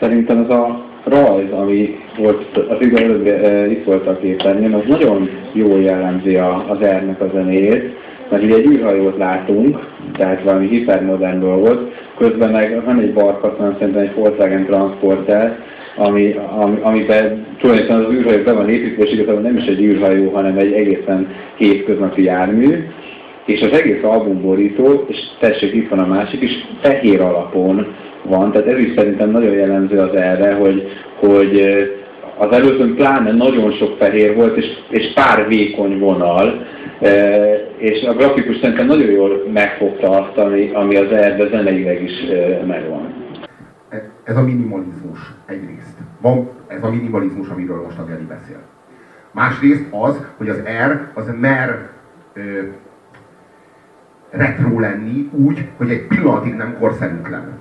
Szerintem ez a rajz, ami volt, az előbb e, itt volt a képernyőn, az nagyon jól jellemzi a, az ernek a zenéjét, mert ugye egy űrhajót látunk, tehát valami hipermodern dolgot, közben meg van egy barkat, hanem szerintem egy Volkswagen Transporter, ami, ami, amiben tulajdonképpen az űrhajó be van építve, és igazából nem is egy űrhajó, hanem egy egészen hétköznapi jármű, és az egész albumborító, és tessék, itt van a másik is, fehér alapon van, tehát ez is szerintem nagyon jellemző az erre, hogy, hogy az előzőn pláne nagyon sok fehér volt, és, és pár vékony vonal, és a grafikus szerintem nagyon jól megfogta azt, ami, ami az erbe zeneileg is megvan. Ez a minimalizmus egyrészt. Van ez a minimalizmus, amiről most a Geri beszél. Másrészt az, hogy az R az mer ö, retro lenni úgy, hogy egy pillanatig nem korszerűtlen.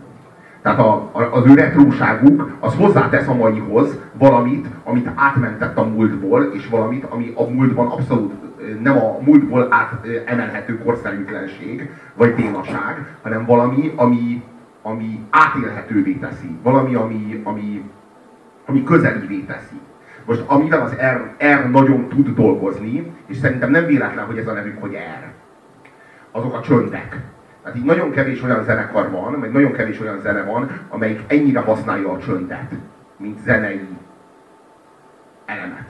Tehát a, a, az ő retróságuk az hozzátesz a maihoz valamit, amit átmentett a múltból, és valamit, ami a múltban abszolút nem a múltból átemelhető korszerűtlenség, vagy bénaság, hanem valami, ami, ami átélhetővé teszi. Valami, ami, ami, ami közelivé teszi. Most amivel az R, R nagyon tud dolgozni, és szerintem nem véletlen, hogy ez a nevük, hogy R. Azok a csöndek Hát nagyon kevés olyan zenekar van, vagy nagyon kevés olyan zene van, amelyik ennyire használja a csöndet, mint zenei elemet.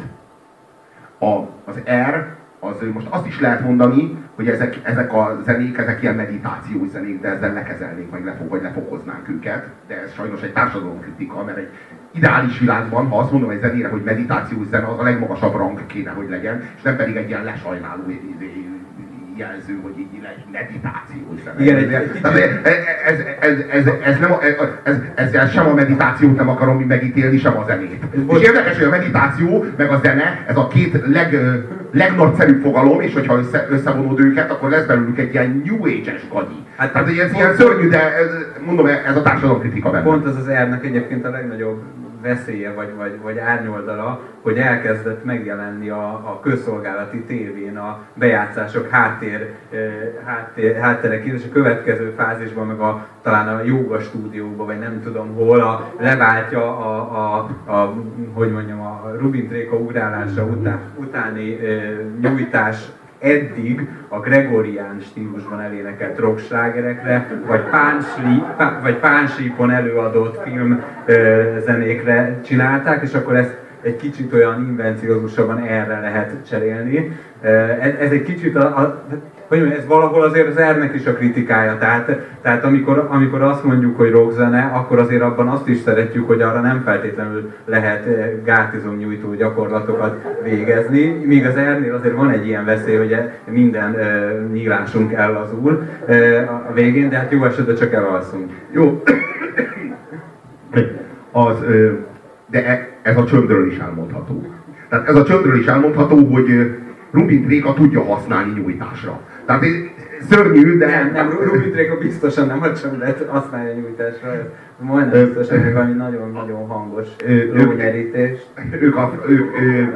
A, az R, az most azt is lehet mondani, hogy ezek, ezek a zenék, ezek ilyen meditációs zenék, de ezzel lekezelnénk, vagy, lefog, vagy lefokoznánk őket. De ez sajnos egy társadalomkritika, mert egy ideális világban, ha azt mondom egy zenére, hogy meditációs zene, az a legmagasabb rang kéne, hogy legyen, és nem pedig egy ilyen lesajnáló jelző, hogy így egy meditációs. Igen, egy, ez, ez, ez, ez, ez, nem, ez, ezzel sem a meditációt nem akarom megítélni, sem a zenét. És érdekes, hogy a meditáció meg a zene, ez a két leg, legnagyszerűbb fogalom, és hogyha össze, összevonod őket, akkor lesz belőlük egy ilyen New Age-es gagyi. Hát, Tehát egy ilyen szörnyű, de ez, mondom, ez a társadalomkritika benne. Pont ez az ernek egyébként a legnagyobb veszélye vagy, vagy, vagy árnyoldala, hogy elkezdett megjelenni a, a közszolgálati tévén a bejátszások háttér, háttér, hátterek és a következő fázisban meg a, talán a joga stúdióban, vagy nem tudom hol, a, leváltja a, a, a, hogy mondjam, a Rubin Tréka urálása után, utáni nyújtás eddig a gregorián stílusban elénekelt rockslágerekre, vagy, pánsli, pá, vagy pánsípon előadott film zenékre csinálták, és akkor ezt egy kicsit olyan invenciózusabban erre lehet cserélni. Ez, egy kicsit a, a hogy mondjam, ez valahol azért az ernek is a kritikája. Tehát, tehát amikor, amikor azt mondjuk, hogy rockzene, akkor azért abban azt is szeretjük, hogy arra nem feltétlenül lehet eh, gátizom nyújtó gyakorlatokat végezni. Míg az ernél azért van egy ilyen veszély, hogy minden uh, nyílásunk ellazul uh, a végén, de hát jó esetben csak elalszunk. Jó. Az, de e, ez a csöndről is elmondható. Tehát ez a csöndről is elmondható, hogy Rubin Tréka tudja használni nyújtásra. Tehát szörnyű, de... Nem, nem, Rubin Tréka biztosan nem a csöndet használja nyújtásra. Majdnem biztos, hogy valami nagyon-nagyon hangos lónyerítés. Ők a... Ők, ők,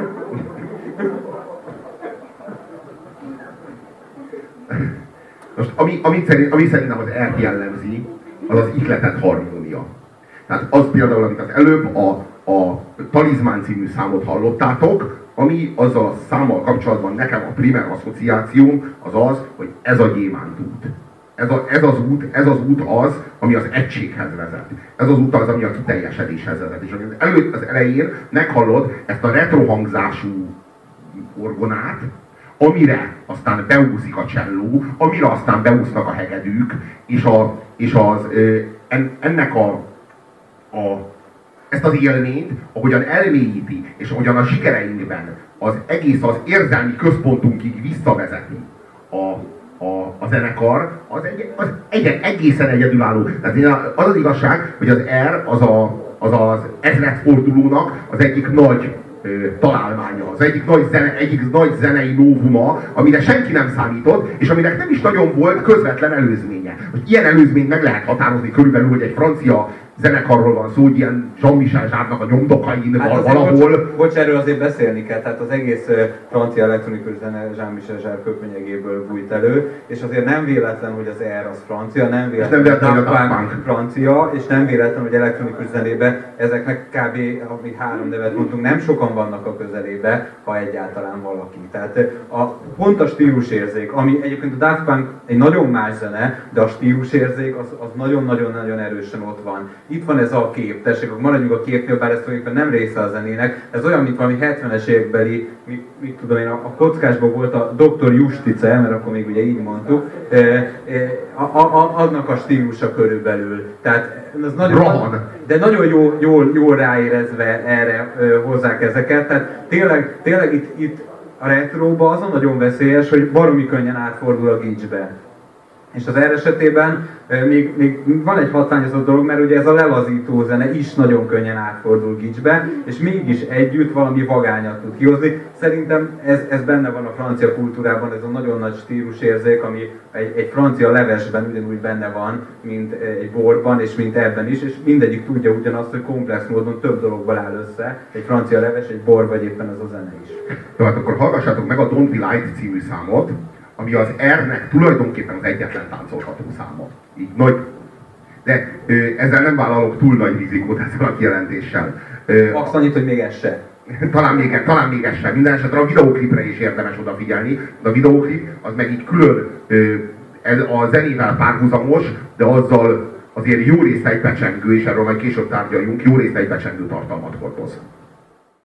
most ami, ami, szerint, ami szerintem az ERT jellemzi, az az ihletett harmónia. Tehát az például, amit az előbb a, a Talizmán című számot hallottátok, ami azzal a számmal kapcsolatban nekem a primer asszociációm az az, hogy ez a gyémánt út. Ez, a, ez, az út, ez az út az, ami az egységhez vezet. Ez az út az, ami a kiteljesedéshez vezet. És az, előtt, az elején meghallod ezt a retrohangzású orgonát, amire aztán beúszik a cselló, amire aztán beúsznak a hegedűk, és, a, és az, en, ennek a, a ezt az élményt, ahogyan elmélyíti, és ahogyan a sikereinkben az egész az érzelmi központunkig visszavezeti a, a, a zenekar, az, egy, az egy, egészen egyedülálló. Tehát az az igazság, hogy az R az a, az, az ezredfordulónak az egyik nagy találmánya, az egyik nagy, zene, egyik nagy zenei novuma, amire senki nem számított, és aminek nem is nagyon volt közvetlen előzménye. Most ilyen előzményt meg lehet határozni körülbelül, hogy egy francia zenekarról van szó, hogy ilyen Jean-Michel Zsárnak a nyomdokain hát valahol. Bocs, bocs, erről azért beszélni kell, tehát az egész francia elektronikus zene Jean-Michel Zsár köpenyegéből bújt elő, és azért nem véletlen, hogy az R az francia, nem véletlen, nem véletlen hogy a Punk francia, és nem véletlen, hogy elektronikus zenében ezeknek kb. ami három nevet mondtunk, nem sokan vannak a közelébe, ha egyáltalán valaki. Tehát a, pont a stílusérzék, ami egyébként a Daft Punk egy nagyon más zene, de a stílusérzék az nagyon-nagyon-nagyon erősen ott van. Itt van ez a kép, tessék, maradjunk a képnél, bár ez tulajdonképpen nem része a zenének, ez olyan, mint valami 70-es évekbeli, mit, mit tudom én, a, a kockásban volt a Dr. Justice, mert akkor még ugye így mondtuk, e, e, a, a, annak a stílusa körülbelül. Tehát ez nagyon, Rohan. de nagyon jól, jól, jól ráérezve erre e, hozzák ezeket. Tehát tényleg, tényleg itt, itt a retróba azon nagyon veszélyes, hogy baromi könnyen átfordul a gicsbe. És az erre esetében még, még van egy hatványozott dolog, mert ugye ez a lelazító zene is nagyon könnyen átfordul gicsbe, és mégis együtt valami vagányat tud kihozni. Szerintem ez, ez benne van a francia kultúrában, ez a nagyon nagy stílusérzék, ami egy, egy francia levesben ugyanúgy benne van, mint egy borban, és mint ebben is, és mindegyik tudja ugyanazt, hogy komplex módon több dologból áll össze, egy francia leves, egy bor, vagy éppen az a zene is. Jó, hát akkor hallgassátok meg a Don't Be Light című számot, ami az R-nek tulajdonképpen az egyetlen táncolható száma. Így nagy. De ö, ezzel nem vállalok túl nagy rizikót ezzel a kijelentéssel. Azt annyit, hogy még ez se. Talán még, talán még ez sem. Minden esetre a videóklipre is érdemes odafigyelni. De a videóklip az meg így külön ö, ez a zenével párhuzamos, de azzal azért jó részt egybecsengő, és erről majd később tárgyaljunk, jó részt egybecsengő tartalmat hordoz.